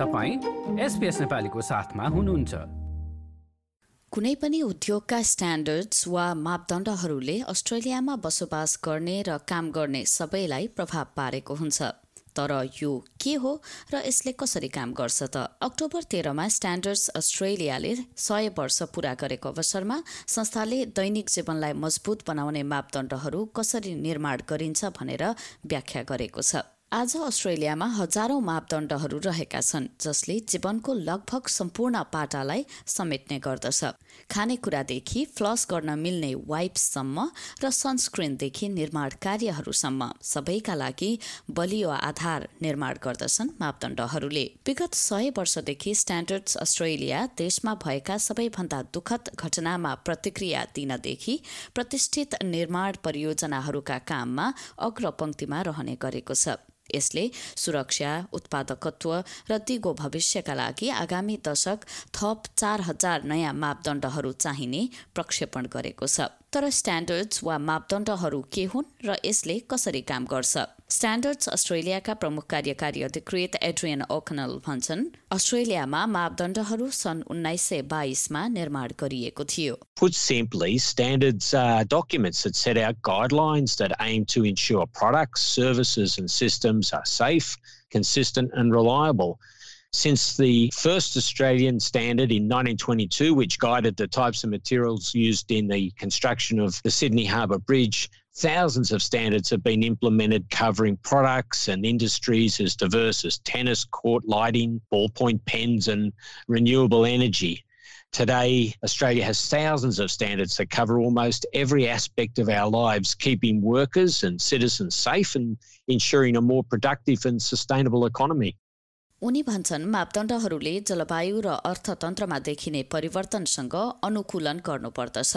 तपाईँ एसपिएस नेपालीको साथमा हुनुहुन्छ। कुनै पनि उद्योगका स्ट्यान्डर्ड्स वा मापदण्डहरूले अस्ट्रेलियामा बसोबास गर्ने र काम गर्ने सबैलाई प्रभाव पारेको हुन्छ। तर यो के हो र यसले कसरी काम गर्छ त? अक्टोबर तेह्रमा स्ट्यान्डर्ड्स अस्ट्रेलियाले सय वर्ष पूरा गरेको अवसरमा संस्थाले दैनिक जीवनलाई मजबुत बनाउने मापदण्डहरू कसरी निर्माण गरिन्छ भनेर व्याख्या गरेको छ। आज अस्ट्रेलियामा हजारौं मापदण्डहरू रहेका छन् जसले जीवनको लगभग सम्पूर्ण पाटालाई समेट्ने गर्दछ। खानेकुरादेखि फ्लस गर्न मिल्ने वाइप्ससम्म र सनस्क्रिनदेखि निर्माण कार्यहरूसम्म सबैका लागि बलियो आधार निर्माण गर्दछन् मापदण्डहरूले। विगत सय वर्षदेखि स्ट्यान्डर्ड्स अस्ट्रेलिया देशमा भएका सबैभन्दा दुखद घटनामा प्रतिक्रिया दिनदेखि प्रतिष्ठित निर्माण परियोजनाहरूका काममा अग्रपंक्तिमा रहने गरेको छ। यसले सुरक्षा उत्पादकत्व र दिगो भविष्यका लागि आगामी दशक थप चार हजार नयाँ मापदण्डहरू चाहिने प्रक्षेपण गरेको छ। तर स्ट्यान्डर्ड्स वा मापदण्डहरू के हुन् र यसले कसरी काम गर्छ स्ट्यान्डर्ड्स अस्ट्रेलियाका प्रमुख कार्यकारी अधिकृत एड्रियन ओकनल भन्छन् अस्ट्रेलियामा मापदण्डहरू सन् उन्नाइस सय बाइसमा निर्माण गरिएको थियो Put simply, standards are documents that set out guidelines that aim to ensure products, services, and systems are safe, consistent, and reliable. Since the first Australian standard in 1922, which guided the types of materials used in the construction of the Sydney Harbour Bridge, thousands of standards have been implemented covering products and industries as diverse as tennis court lighting, ballpoint pens, and renewable energy. Today, Australia has thousands of standards that cover almost every aspect of our lives, keeping workers and citizens safe and ensuring a more productive and sustainable economy. उनी भन्छन् मापदण्डहरूले जलवायु र अर्थतन्त्रमा देखिने परिवर्तनसँग अनुकूलन गर्नुपर्दछ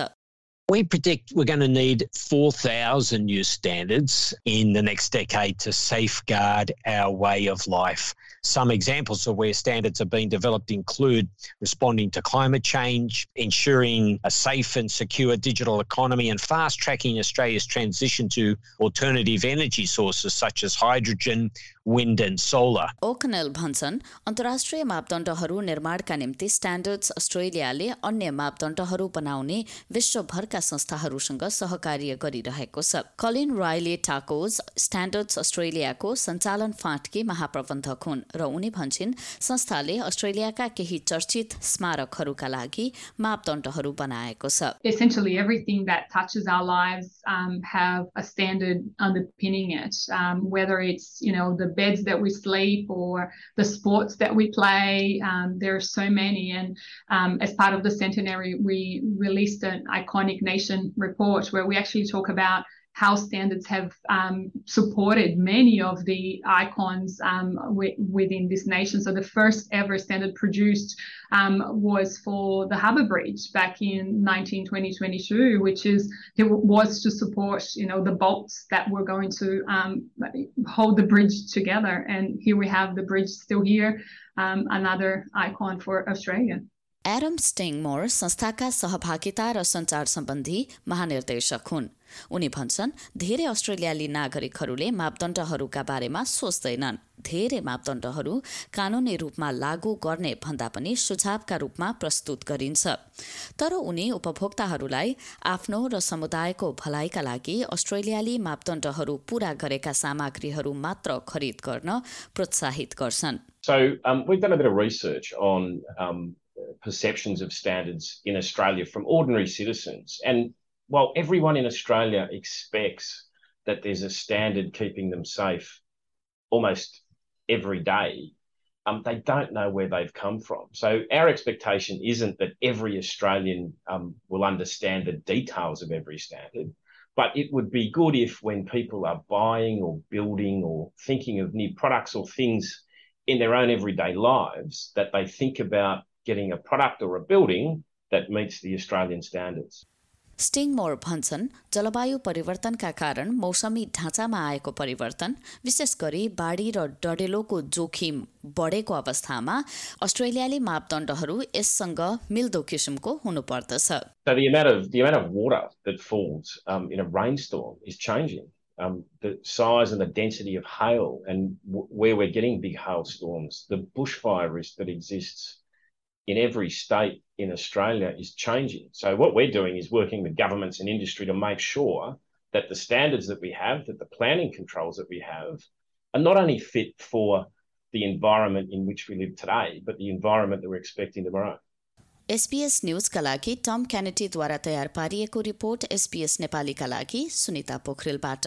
We predict we're going to need 4,000 new standards in the next decade to safeguard our way of life. Some examples of where standards are being developed include responding to climate change, ensuring a safe and secure digital economy, and fast tracking Australia's transition to alternative energy sources such as hydrogen, wind, and solar. ओकनल भन्छन् अन्तर्राष्ट्रिय मापदण्डहरू निर्माणका निम्ति standards अस्ट्रेलियाले अन्य मापदण्डहरू बनाउने विश्वभरका संस्थाहरूसँग सहकार्य गरिरहेको छ कलिन रायले टाकोज स्ट्यान्डर्ड्स अस्ट्रेलियाको सञ्चालन फाँटकी महाप्रबन्धक हुन् र उनी भन्छन् संस्थाले अस्ट्रेलियाका केही चर्चित स्मारकहरूका लागि मापदण्डहरू बनाएको छ essentially everything that touches our lives um, have a standard underpinning it um, whether it's you know the beds that we sleep or the sports that we play um, there are so many. And um, as part of the centenary we released an iconic nation report where we actually talk about how standards have um, supported many of the icons um, wi- within this nation. So the first ever standard produced um, was for the Harbour Bridge back in 1920-22, which is it was to support you know the bolts that were going to um, hold the bridge together. And here we have the bridge still here, um, another icon for Australia. Adam स्टिङमोर संस्थाका सहभागिता र सञ्चार सम्बन्धी महानिर्देशक हुन्। उनी भन्छन् धेरै अस्ट्रेलियाली नागरिकहरूले मापदण्डहरूका बारेमा सोच्दैनन्। धेरै मापदण्डहरू कानूनी रूपमा लागू गर्ने भन्दा पनि सुझावका रूपमा प्रस्तुत गरिन्छ। तर उनी उपभोक्ताहरूलाई आफ्नो र समुदायको भलाइका लागि अस्ट्रेलियाली मापदण्डहरू पूरा गरेका सामग्रीहरू मात्र खरिद गर्न प्रोत्साहित गर्छन्। So um, we've done a bit of research on um, perceptions of standards in Australia from ordinary citizens. And while everyone in Australia expects that there's a standard keeping them safe almost every day, um, they don't know where they've come from. So our expectation isn't that every Australian um, will understand the details of every standard. But it would be good if when people are buying or building or thinking of new products or things in their own everyday lives, that they think about getting a product or a building that meets the Australian standards. स्टिङमोर भन्छन् जलवायु परिवर्तनका कारण मौसमी ढाँचामा आएको परिवर्तन विशेष गरी बाढी र डढेलोको जोखिम बढेको अवस्थामा अस्ट्रेलियाली मापदण्डहरू यससँग मिल्दो किसिमको हुनुपर्दछ So the amount of the amount of water that falls um, in a rainstorm is changing. um, the size and the density of hail and w- where we're getting big hailstorms, the bushfire risk that exists in every state in Australia is changing. So what we're doing is working with governments and industry to make sure that the standards that we have, that the planning controls that we have, are not only fit for the environment in which we live today, but the environment that we're expecting tomorrow. SPS न्यूजका लागि टम क्यानेटीद्वारा तयार पारिएको report SPS नेपालीका लागि सुनिता पोखरेलबाट